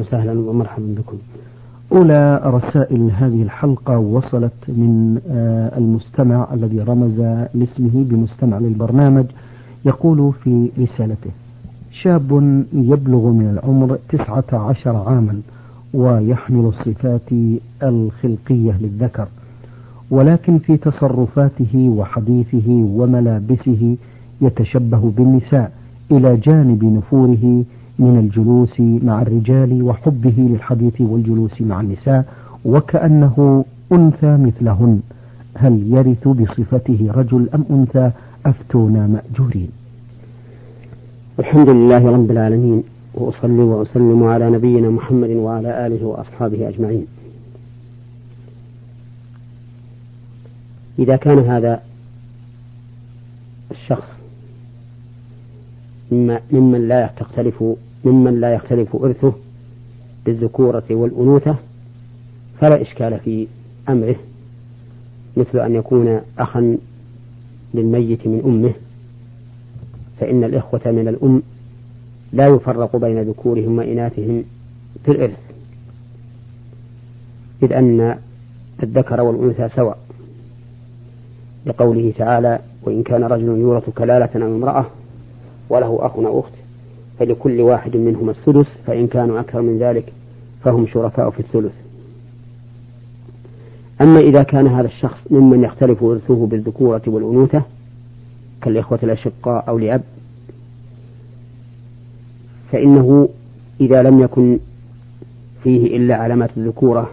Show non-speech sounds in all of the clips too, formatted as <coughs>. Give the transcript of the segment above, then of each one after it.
وسهلا ومرحبا بكم. أولى رسائل هذه الحلقة وصلت من آه، المستمع الذي رمز لاسمه بمستمع للبرنامج يقول في رسالته شاب يبلغ من العمر تسعة عشر عاما ويحمل الصفات الخلقية للذكر ولكن في تصرفاته وحديثه وملابسه يتشبه بالنساء إلى جانب نفوره من الجلوس مع الرجال وحبه للحديث والجلوس مع النساء وكأنه أنثى مثلهن. هل يرث بصفته رجل أم أنثى؟ أفتونا مأجورين. الحمد لله رب العالمين وأصلي وأسلم على نبينا محمد وعلى آله وأصحابه أجمعين. إذا كان هذا الشخص ممن لا تختلف ممن لا يختلف إرثه بالذكورة والأنوثة فلا إشكال في أمره مثل أن يكون أخا للميت من أمه فإن الإخوة من الأم لا يفرق بين ذكورهم وإناثهم في الإرث إذ أن الذكر والأنثى سواء. لقوله تعالى وإن كان رجل يورث كلالة أو امرأة وله أخ أو أخت فلكل واحد منهما السدس فإن كانوا أكثر من ذلك فهم شركاء في الثلث. أما إذا كان هذا الشخص ممن يختلف إرثه بالذكورة والأنوثة كالإخوة الأشقاء أو لأب فإنه إذا لم يكن فيه إلا علامات الذكورة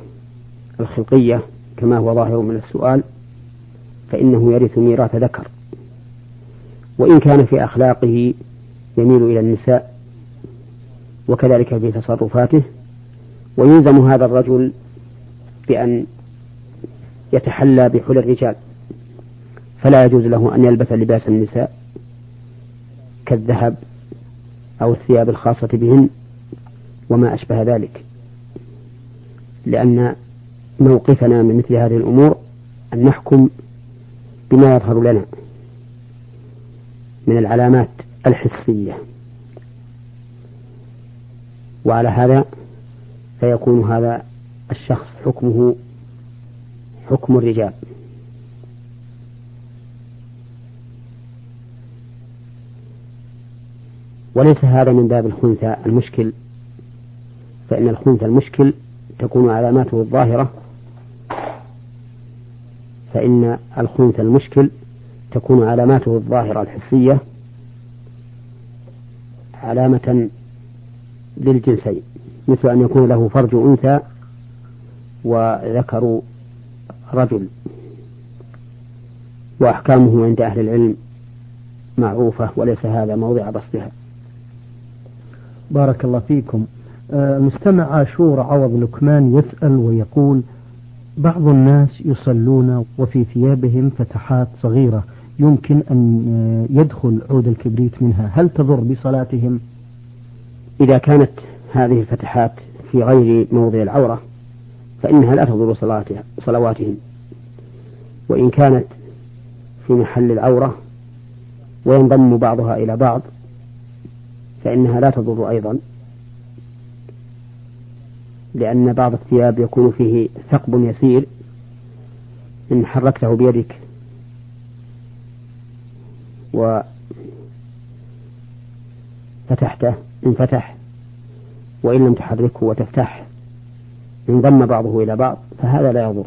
الخلقية كما هو ظاهر من السؤال فإنه يرث ميراث ذكر. وإن كان في أخلاقه يميل إلى النساء وكذلك في تصرفاته. ويلزم هذا الرجل بأن يتحلى بحلى الرجال. فلا يجوز له أن يلبس لباس النساء كالذهب أو الثياب الخاصة بهن وما أشبه ذلك. لأن موقفنا من مثل هذه الأمور أن نحكم بما يظهر لنا من العلامات الحسية. وعلى هذا فيكون هذا الشخص حكمه حكم الرجال. وليس هذا من باب الخنثى المشكل فإن الخنثى المشكل تكون علاماته الظاهرة فإن الخنثى المشكل تكون علاماته الظاهرة الحسية علامة للجنسين مثل أن يكون له فرج أنثى وذكر رجل. وأحكامه عند أهل العلم معروفة وليس هذا موضع بسطها. بارك الله فيكم. آه، المستمع عاشور عوض لكمان يسأل ويقول بعض الناس يصلون وفي ثيابهم فتحات صغيرة يمكن أن آه، يدخل عود الكبريت منها. هل تضر بصلاتهم؟ إذا كانت هذه الفتحات في غير موضع العورة فإنها لا تضر صلواتهم. وإن كانت في محل العورة وينضم بعضها إلى بعض فإنها لا تضر أيضا. لأن بعض الثياب يكون فيه ثقب يسير إن حركته بيدك وفتحته انفتح. وإن لم تحركه وتفتح. انضم بعضه إلى بعض فهذا لا يضر.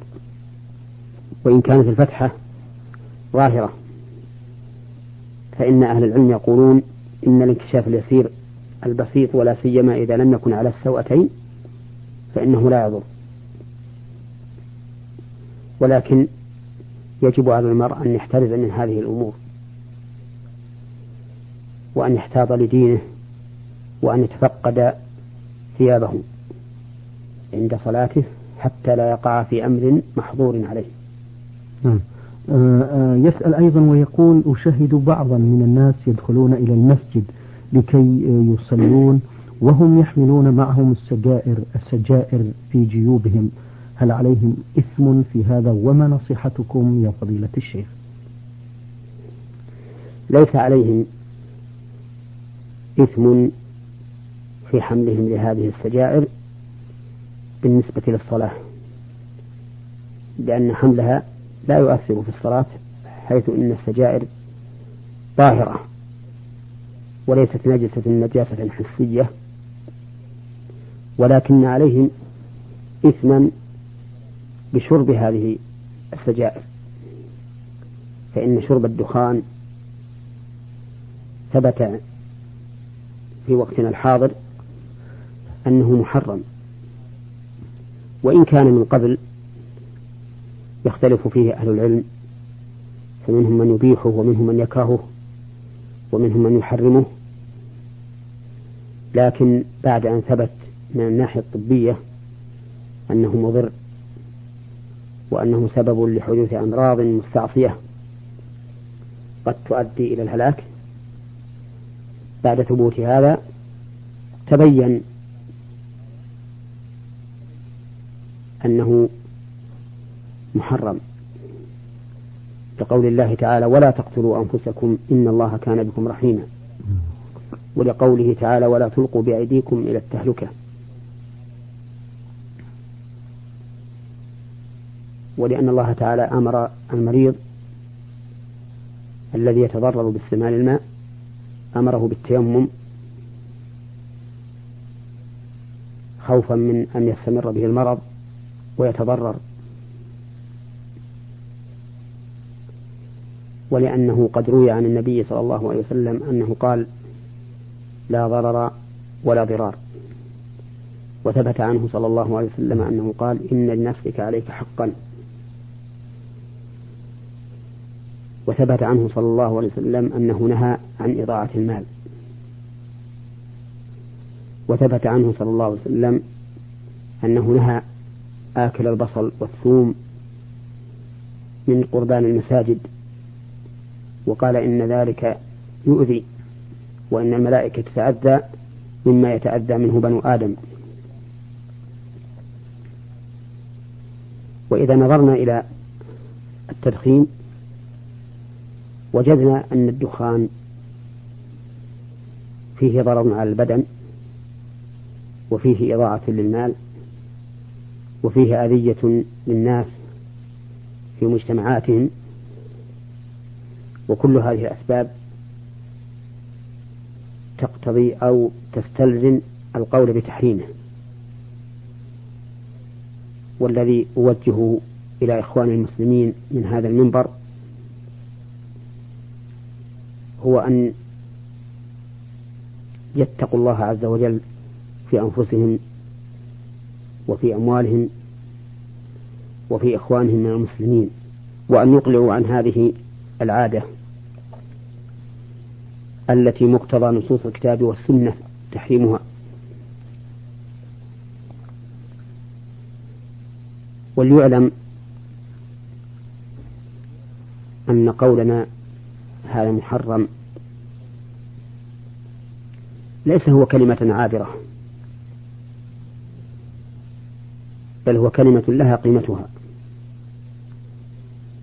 وإن كانت الفتحة ظاهرة فإن أهل العلم يقولون إن الانكشاف اليسير البسيط ولا سيما إذا لم يكن على السوأتين فإنه لا يضر. ولكن يجب على المرء أن يحترز من هذه الأمور وأن يحتاط لدينه وأن يتفقد ثيابه عند صلاته حتى لا يقع في أمر محظور عليه. نعم. آه، آه، يسأل أيضا ويقول أشاهد بعضا من الناس يدخلون إلى المسجد لكي يصلون وهم يحملون معهم السجائر السجائر في جيوبهم. هل عليهم إثم في هذا وما نصيحتكم يا فضيلة الشيخ؟ ليس عليهم إثم في حملهم لهذه السجائر بالنسبة للصلاة لأن حملها لا يؤثر في الصلاة حيث إن السجائر طاهرة وليست نجسة نجاسة حسية ولكن عليهم إثما بشرب هذه السجائر فإن شرب الدخان ثبت في وقتنا الحاضر أنه محرم. وإن كان من قبل يختلف فيه أهل العلم فمنهم من يبيحه ومنهم من يكرهه ومنهم من يحرمه. لكن بعد أن ثبت من الناحية الطبية أنه مضر وأنه سبب لحدوث أمراض مستعصية قد تؤدي إلى الهلاك بعد ثبوت هذا تبين أنه محرم. لقول الله تعالى ولا تقتلوا أنفسكم إن الله كان بكم رحيما. ولقوله تعالى ولا تلقوا بأيديكم إلى التهلكة. ولأن الله تعالى أمر المريض الذي يتضرر باستعمال الماء أمره بالتيمم خوفا من أن يستمر به المرض ويتضرر. ولأنه قد روي عن النبي صلى الله عليه وسلم أنه قال لا ضرر ولا ضرار. وثبت عنه صلى الله عليه وسلم أنه قال إن لنفسك عليك حقا. وثبت عنه صلى الله عليه وسلم أنه نهى عن إضاعة المال. وثبت عنه صلى الله عليه وسلم أنه نهى آكل البصل والثوم من قربان المساجد. وقال إن ذلك يؤذي وإن الملائكة تتأذى مما يتأذى منه بنو آدم. وإذا نظرنا إلى التدخين وجدنا أن الدخان فيه ضرر على البدن وفيه إضاعة للمال وفيه أذية للناس في مجتمعاتهم وكل هذه الأسباب تقتضي أو تستلزم القول بتحريمه. والذي أوجه إلى إخوان المسلمين من هذا المنبر هو أن يتقوا الله عز وجل في أنفسهم وفي أموالهم وفي إخوانهم من المسلمين وأن يقلعوا عن هذه العادة التي مقتضى نصوص الكتاب والسنة تحريمها. وليعلم أن قولنا هذا محرم ليس هو كلمة عابرة. بل هو كلمة لها قيمتها.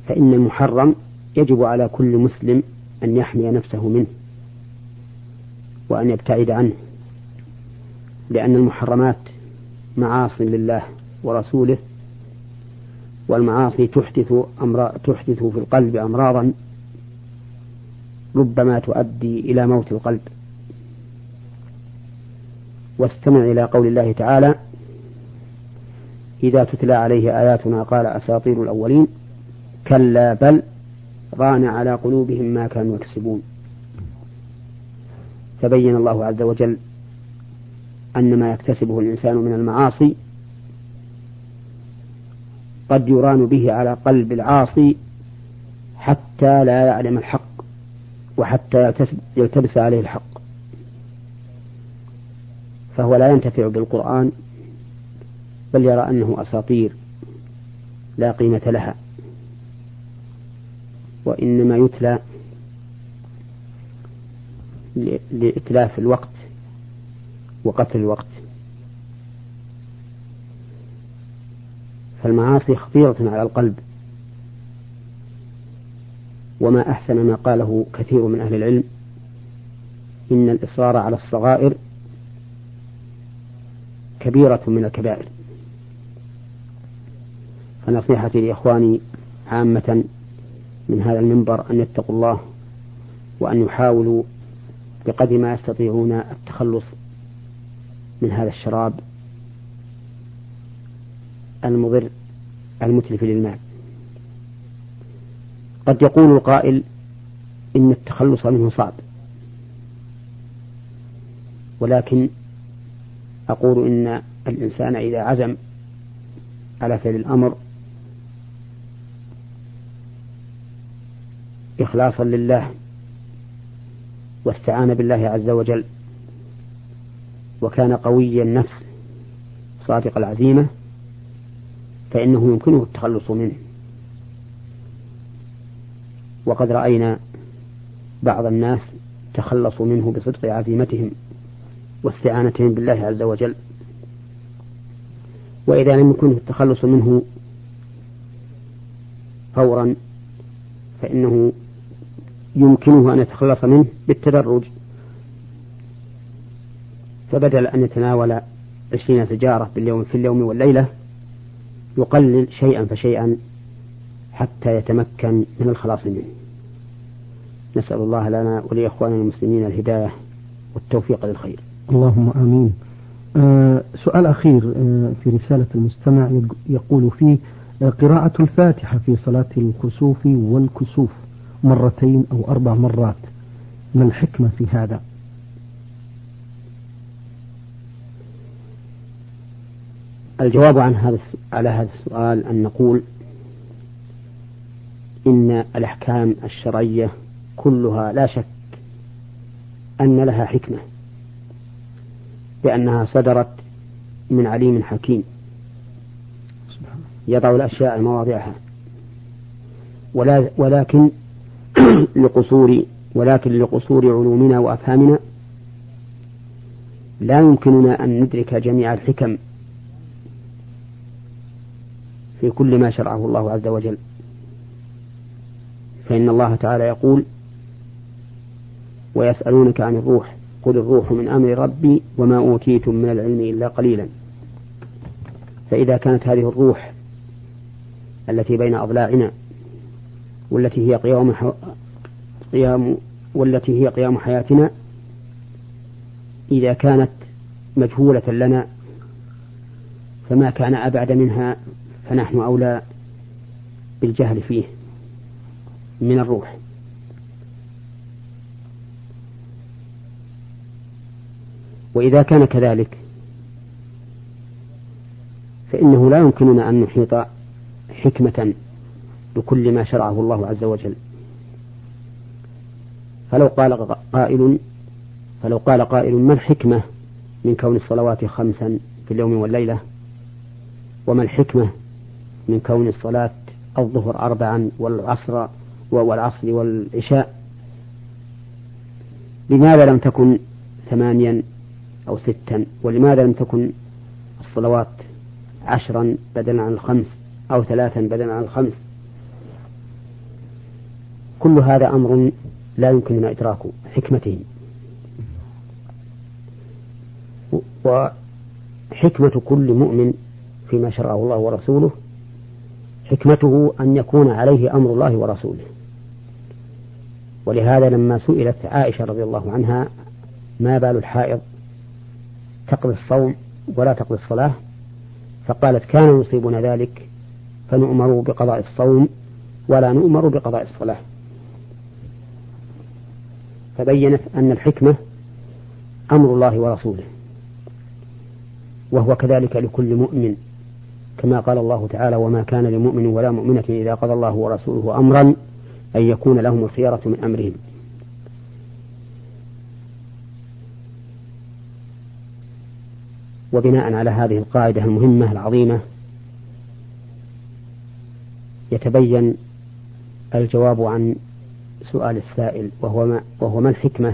فإن المحرم يجب على كل مسلم أن يحمي نفسه منه وأن يبتعد عنه لأن المحرمات معاص لله ورسوله والمعاصي تحدث أمر تحدث في القلب أمراضا ربما تؤدي إلى موت القلب. واستمع إلى قول الله تعالى إذا تتلى عليه آياتنا قال أساطير الأولين. كلا بل ران على قلوبهم ما كانوا يكسبون. فبين الله عز وجل أن ما يكتسبه الإنسان من المعاصي قد يران به على قلب العاصي حتى لا يعلم الحق وحتى يلتبس عليه الحق. فهو لا ينتفع بالقرآن بل يرى أنه أساطير لا قيمة لها. وإنما يتلى لإتلاف الوقت وقتل الوقت. فالمعاصي خطيرة على القلب. وما أحسن ما قاله كثير من أهل العلم. إن الإصرار على الصغائر كبيرة من الكبائر. فنصيحتي لإخواني عامة من هذا المنبر أن يتقوا الله وأن يحاولوا بقدر ما يستطيعون التخلص من هذا الشراب المضر المتلف للمال. قد يقول القائل إن التخلص منه صعب ولكن أقول إن الإنسان إذا عزم على فعل الأمر إخلاصا لله واستعان بالله عز وجل وكان قوي النفس صادق العزيمة فإنه يمكنه التخلص منه. وقد رأينا بعض الناس تخلصوا منه بصدق عزيمتهم واستعانتهم بالله عز وجل. وإذا لم يكن التخلص منه فورا فإنه يمكنه أن يتخلص منه بالتدرج. فبدل أن يتناول عشرين سجارة باليوم في اليوم والليلة يقلل شيئا فشيئا حتى يتمكن من الخلاص منه. نسأل الله لنا ولإخواننا المسلمين الهداية والتوفيق للخير. اللهم آمين. آه سؤال أخير آه في رسالة المستمع يقول فيه آه قراءة الفاتحة في صلاة الخسوف والكسوف. مرتين أو أربع مرات. ما الحكمة في هذا؟ الجواب عن هذا على هذا السؤال أن نقول إن الأحكام الشرعية كلها لا شك أن لها حكمة لأنها صدرت من عليم حكيم. يضع الأشياء مواضعها. ولا ولكن <coughs> لقصور ولكن لقصور علومنا وأفهامنا لا يمكننا أن ندرك جميع الحكم في كل ما شرعه الله عز وجل. فإن الله تعالى يقول ويسألونك عن الروح قل الروح من أمر ربي وما أوتيتم من العلم إلا قليلا. فإذا كانت هذه الروح التي بين أضلاعنا والتي هي قيام قيام والتي هي قيام حياتنا إذا كانت مجهولة لنا فما كان أبعد منها فنحن أولى بالجهل فيه من الروح. وإذا كان كذلك فإنه لا يمكننا أن نحيط حكمة بكل ما شرعه الله عز وجل. فلو قال قائل فلو قال قائل ما الحكمة من كون الصلوات خمسا في اليوم والليلة؟ وما الحكمة من كون الصلاة الظهر أربعا والعصر والعصر والعشاء؟ لماذا لم تكن ثمانيا أو ستا؟ ولماذا لم تكن الصلوات عشرا بدلا عن الخمس أو ثلاثا بدلا عن الخمس؟ كل هذا أمر لا يمكننا إدراك حكمته. وحكمة كل مؤمن فيما شرعه الله ورسوله حكمته أن يكون عليه أمر الله ورسوله. ولهذا لما سئلت عائشة رضي الله عنها ما بال الحائض تقضي الصوم ولا تقضي الصلاة؟ فقالت كان يصيبنا ذلك فنؤمر بقضاء الصوم ولا نؤمر بقضاء الصلاة. فبينت أن الحكمة أمر الله ورسوله وهو كذلك لكل مؤمن كما قال الله تعالى وما كان لمؤمن ولا مؤمنة إذا قضى الله ورسوله أمرا أن يكون لهم الخيرة من أمرهم. وبناء على هذه القاعدة المهمة العظيمة يتبين الجواب عن سؤال السائل وهو ما, وهو ما الحكمة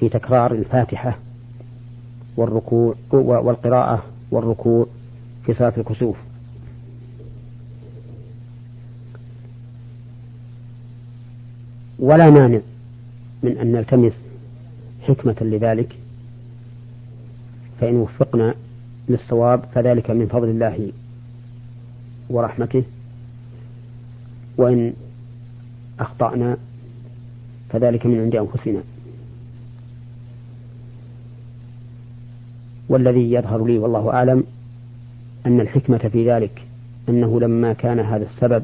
في تكرار الفاتحة والركوع والقراءة والركوع في صلاة الكسوف؟ ولا مانع من أن نلتمس حكمة لذلك فإن وفقنا للصواب فذلك من فضل الله ورحمته وإن أخطأنا فذلك من عند أنفسنا. والذي يظهر لي والله أعلم أن الحكمة في ذلك أنه لما كان هذا السبب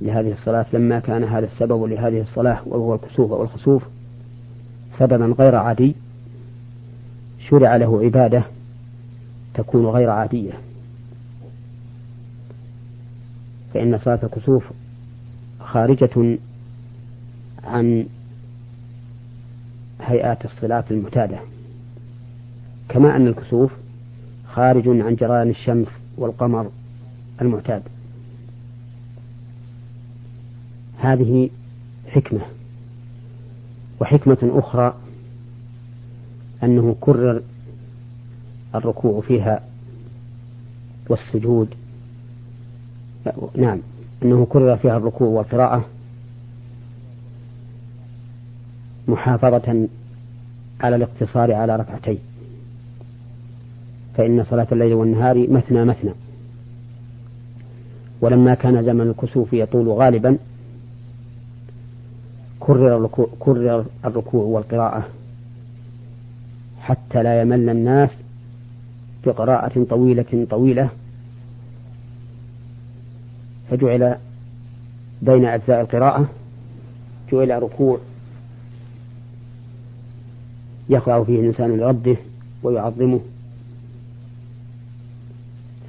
لهذه الصلاة لما كان هذا السبب لهذه الصلاة وهو الكسوف والخسوف سببا غير عادي شرع له عبادة تكون غير عادية. فإن صلاة الكسوف خارجة عن هيئات الصلاة المعتادة. كما أن الكسوف خارج عن جريان الشمس والقمر المعتاد. هذه حكمة. وحكمة أخرى أنه كرر الركوع فيها والسجود. نعم. أنه كرر فيها الركوع والقراءة محافظة على الاقتصار على ركعتين. فإن صلاة الليل والنهار مثنى مثنى. ولما كان زمن الكسوف يطول غالبا كرر الركوع, والقراءة حتى لا يمل الناس بقراءة طويلة طويلة فجعل بين أجزاء القراءة جعل ركوع يخضع فيه الإنسان لربه ويعظمه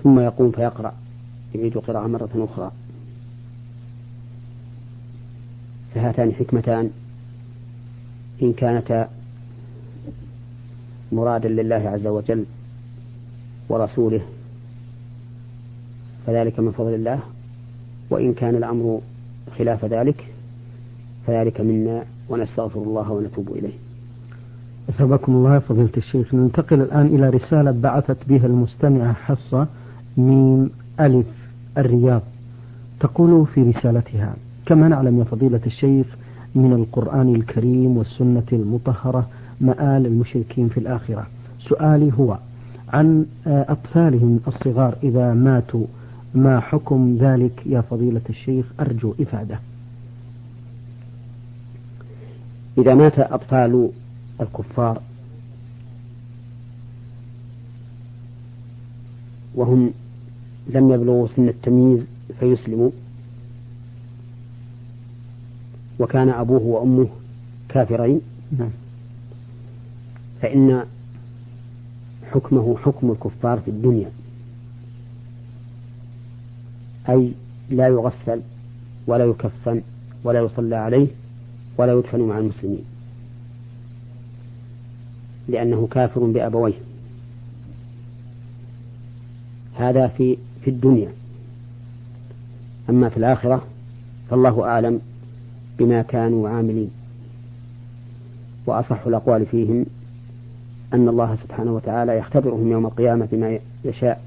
ثم يقوم فيقرأ يعيد القراءة مرة أخرى. فهاتان حكمتان إن كانتا مرادا لله عز وجل ورسوله فذلك من فضل الله. وإن كان الأمر خلاف ذلك فذلك منا ونستغفر الله ونتوب إليه. أثابكم الله فضيلة الشيخ. ننتقل الآن إلى رسالة بعثت بها المستمعة حصة من ألف الرياض. تقول في رسالتها كما نعلم يا فضيلة الشيخ من القرآن الكريم والسنة المطهرة مآل المشركين في الآخرة. سؤالي هو عن أطفالهم الصغار إذا ماتوا ما حكم ذلك يا فضيلة الشيخ؟ أرجو إفادة. إذا مات أطفال الكفار وهم لم يبلغوا سن التمييز فيسلموا وكان أبوه وأمه كافرين نعم. فإن حكمه حكم الكفار في الدنيا. أي لا يغسل ولا يكفن ولا يصلى عليه ولا يدفن مع المسلمين. لأنه كافر بأبويه. هذا في في الدنيا. أما في الآخرة فالله أعلم بما كانوا عاملين. وأصح الأقوال فيهم أن الله سبحانه وتعالى يختبرهم يوم القيامة بما يشاء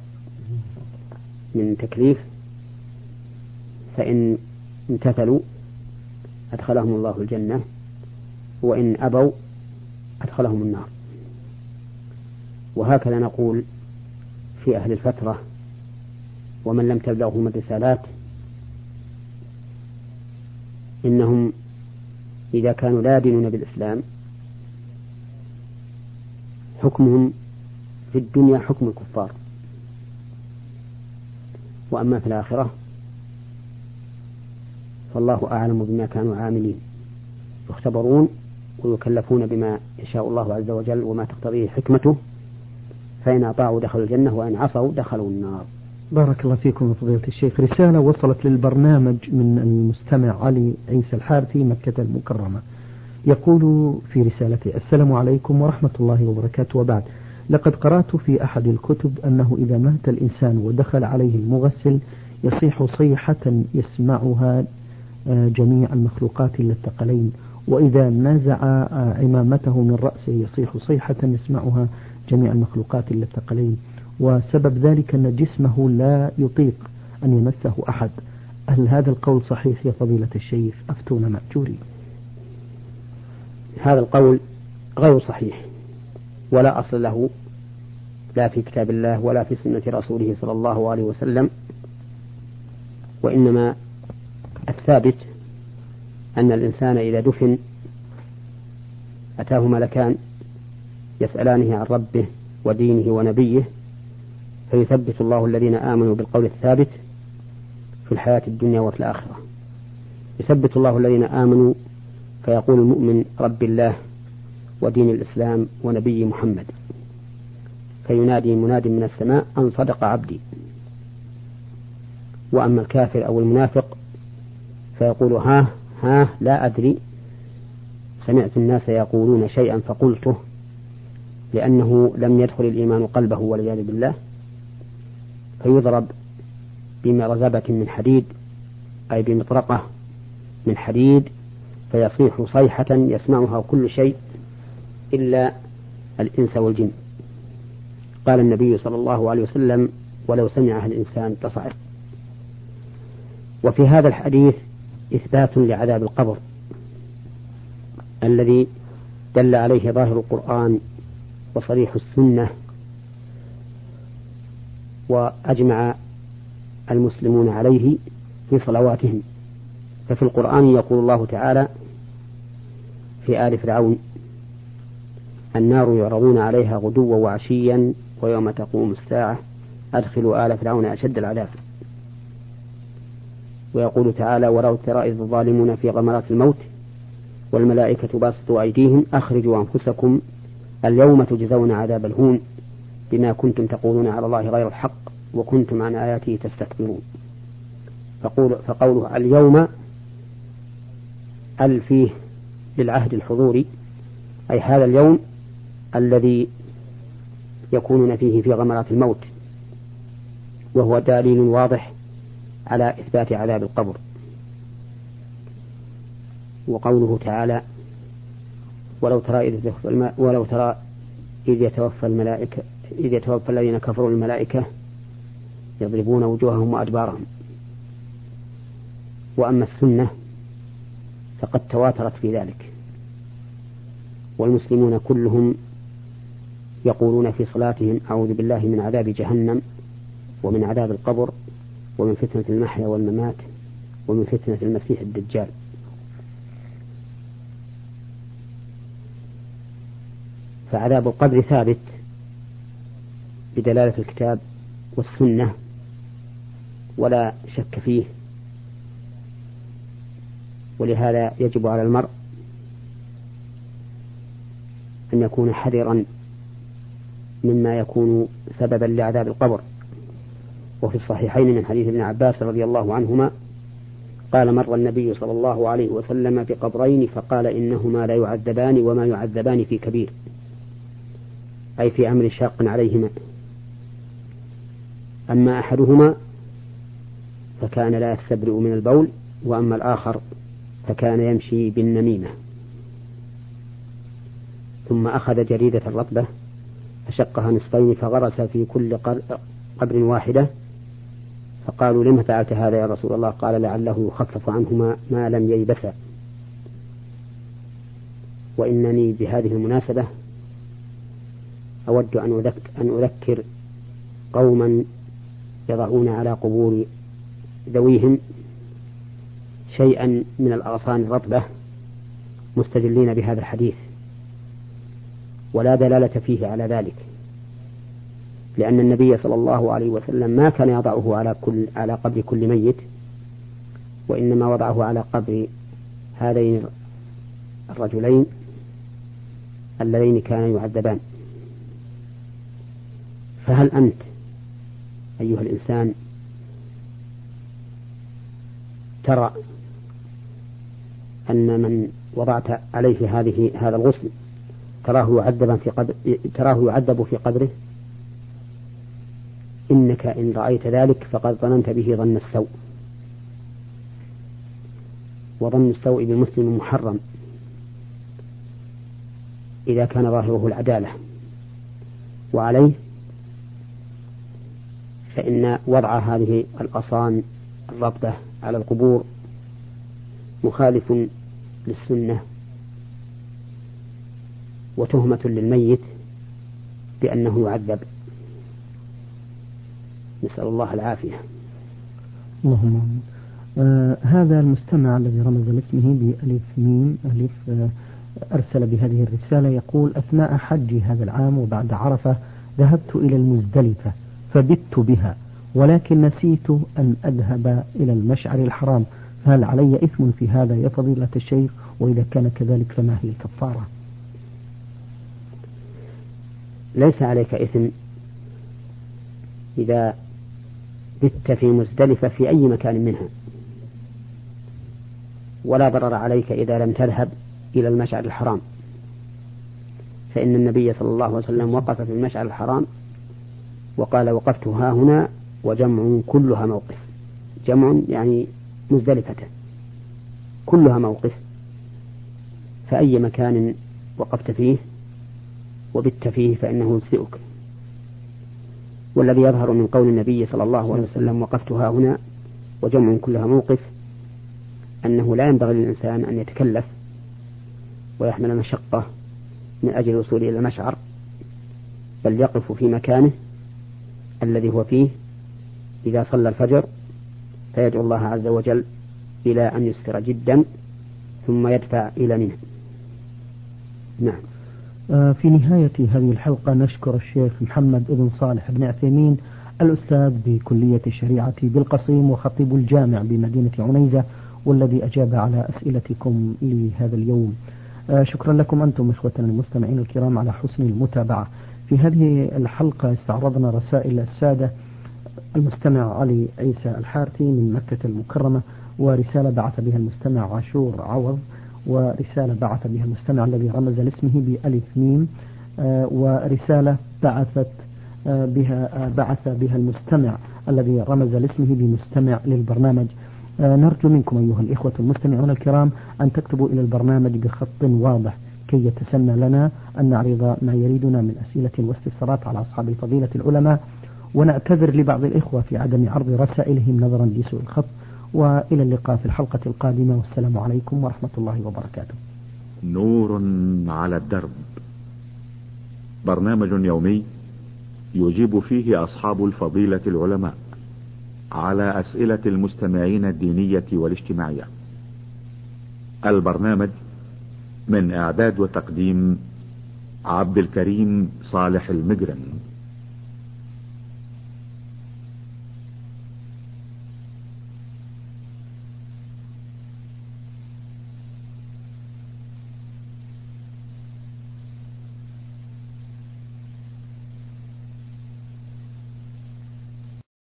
من تكليف فإن امتثلوا أدخلهم الله الجنة وإن أبوا أدخلهم النار. وهكذا نقول في أهل الفترة ومن لم تبلغهم الرسالات إنهم إذا كانوا لا يدينون بالإسلام حكمهم في الدنيا حكم الكفار. وأما في الآخرة فالله أعلم بما كانوا عاملين. يختبرون ويكلفون بما يشاء الله عز وجل وما تقتضيه حكمته. فإن أطاعوا دخلوا الجنة وإن عصوا دخلوا النار. بارك الله فيكم فضيلة الشيخ. رسالة وصلت للبرنامج من المستمع علي عيسى الحارثي مكة المكرمة. يقول في رسالته السلام عليكم ورحمة الله وبركاته. وبعد لقد قرأت في أحد الكتب أنه إذا مات الإنسان ودخل عليه المغسل يصيح صيحة يسمعها جميع المخلوقات إلا الثقلين وإذا نزع عمامته من رأسه يصيح صيحة يسمعها جميع المخلوقات إلا الثقلين وسبب ذلك أن جسمه لا يطيق أن يمسه أحد. هل هذا القول صحيح يا فضيلة الشيخ؟ أفتونا مأجورين هذا القول غير صحيح ولا أصل له لا في كتاب الله ولا في سنة رسوله صلى الله عليه وسلم وإنما الثابت أن الإنسان إذا دفن أتاه ملكان يسألانه عن ربه ودينه ونبيه فيثبت الله الذين آمنوا بالقول الثابت في الحياة الدنيا وفي الآخرة. يثبت الله الذين آمنوا فيقول المؤمن رب الله ودين الإسلام ونبي محمد. فينادي مناد من السماء أن صدق عبدي. وأما الكافر أو المنافق فيقول ها ها لا أدري. سمعت الناس يقولون شيئا فقلته لأنه لم يدخل الإيمان قلبه والعياذ بالله. فيضرب بمرزبة من حديد أي بمطرقة من حديد فيصيح صيحة يسمعها كل شيء إلا الإنس والجن. قال النبي صلى الله عليه وسلم ولو سمعها الإنسان تصعق. وفي هذا الحديث إثبات لعذاب القبر الذي دل عليه ظاهر القرآن وصريح السنة وأجمع المسلمون عليه في صلواتهم. ففي القرآن يقول الله تعالى في آل فرعون النار يعرضون عليها غدوا وعشيا ويوم تقوم الساعة أدخلوا آل فرعون أشد العذاب. ويقول تعالى ولو ترى إذ الظالمون في غمرات الموت والملائكة باسطوا أيديهم أخرجوا أنفسكم اليوم تجزون عذاب الهون بما كنتم تقولون على الله غير الحق وكنتم عن آياته تستكبرون فقول فقوله اليوم ال فيه للعهد الحضوري؟ أي هذا اليوم الذي يكونون فيه في غمرات الموت وهو دليل واضح على إثبات عذاب القبر. وقوله تعالى ولو ترى إذ ولو ترى إذ يتوفى الملائكة إذ يتوفى الذين كفروا الملائكة يضربون وجوههم وأدبارهم. وأما السنة فقد تواترت في ذلك. والمسلمون كلهم يقولون في صلاتهم أعوذ بالله من عذاب جهنم ومن عذاب القبر ومن فتنة المحيا والممات ومن فتنة المسيح الدجال. فعذاب القبر ثابت بدلالة الكتاب والسنة ولا شك فيه. ولهذا يجب على المرء أن يكون حذرا مما يكون سببا لعذاب القبر. وفي الصحيحين من حديث ابن عباس رضي الله عنهما قال مر النبي صلى الله عليه وسلم بقبرين فقال إنهما لا يعذبان وما يعذبان في كبير أي في أمر شاق عليهما. أما أحدهما فكان لا يستبرئ من البول وأما الآخر فكان يمشي بالنميمة. ثم أخذ جريدة الرطبة فشقها نصفين فغرس في كل قبر واحدة فقالوا لم فعلت هذا يا رسول الله؟ قال لعله يخفف عنهما ما لم ييبسا وإنني بهذه المناسبة أود أن أذكر, أن أذكر قوما يضعون على قبور ذويهم شيئا من الأغصان الرطبة مستدلين بهذا الحديث ولا دلالة فيه على ذلك. لأن النبي صلى الله عليه وسلم ما كان يضعه على كل على قبر كل ميت وإنما وضعه على قبر هذين الرجلين اللذين كانا يعذبان. فهل أنت أيها الإنسان ترى أن من وضعت عليه هذه هذا الغسل تراه يعذب في قبر تراه يعذب في قبره؟ إنك إن رأيت ذلك فقد ظننت به ظن السوء. وظن السوء بالمسلم محرم إذا كان ظاهره العدالة. وعليه فإن وضع هذه الأصان الرابطة على القبور مخالف للسنة وتهمة للميت بأنه يعذب. نسأل الله العافية. اللهم آه هذا المستمع الذي رمز لاسمه بألف ميم ألف آه أرسل بهذه الرسالة يقول أثناء حجي هذا العام وبعد عرفة ذهبت إلى المزدلفة فبت بها ولكن نسيت أن أذهب إلى المشعر الحرام. فهل علي إثم في هذا يا فضيلة الشيخ؟ وإذا كان كذلك فما هي الكفارة؟ ليس عليك إثم إذا بت في مزدلفة في أي مكان منها. ولا ضرر عليك إذا لم تذهب إلى المشعر الحرام. فإن النبي صلى الله عليه وسلم وقف في المشعر الحرام وقال وقفت ها هنا وجمع كلها موقف. جمع يعني مزدلفة. كلها موقف. فأي مكان وقفت فيه وبت فيه فإنه يجزئك. والذي يظهر من قول النبي صلى الله عليه وسلم وقفت ها هنا وجمع كلها موقف أنه لا ينبغي للإنسان أن يتكلف ويحمل مشقة من أجل الوصول إلى المشعر بل يقف في مكانه الذي هو فيه إذا صلى الفجر فيدعو الله عز وجل إلى أن يسفر جدا ثم يدفع إلى منه نعم. في نهاية هذه الحلقة نشكر الشيخ محمد بن صالح بن عثيمين الأستاذ بكلية الشريعة بالقصيم وخطيب الجامع بمدينة عنيزة والذي أجاب على أسئلتكم لهذا اليوم. آه، شكرا لكم أنتم إخوتنا المستمعين الكرام على حسن المتابعة. في هذه الحلقة استعرضنا رسائل السادة المستمع علي عيسى الحارثي من مكة المكرمة ورسالة بعث بها المستمع عاشور عوض. ورسالة بعث بها المستمع الذي رمز لاسمه بألف ميم آه، ورسالة بعثت آه، بها بعث بها المستمع الذي رمز لاسمه بمستمع للبرنامج. آه، نرجو منكم أيها الإخوة المستمعون الكرام أن تكتبوا إلى البرنامج بخط واضح كي يتسنى لنا أن نعرض ما يريدنا من أسئلة واستفسارات على أصحاب الفضيلة العلماء. ونعتذر لبعض الإخوة في عدم عرض رسائلهم نظرا لسوء الخط. وإلى اللقاء في الحلقة القادمة والسلام عليكم ورحمة الله وبركاته. نور على الدرب. برنامج يومي يجيب فيه أصحاب الفضيلة العلماء على أسئلة المستمعين الدينية والاجتماعية. البرنامج من إعداد وتقديم عبد الكريم صالح المجرم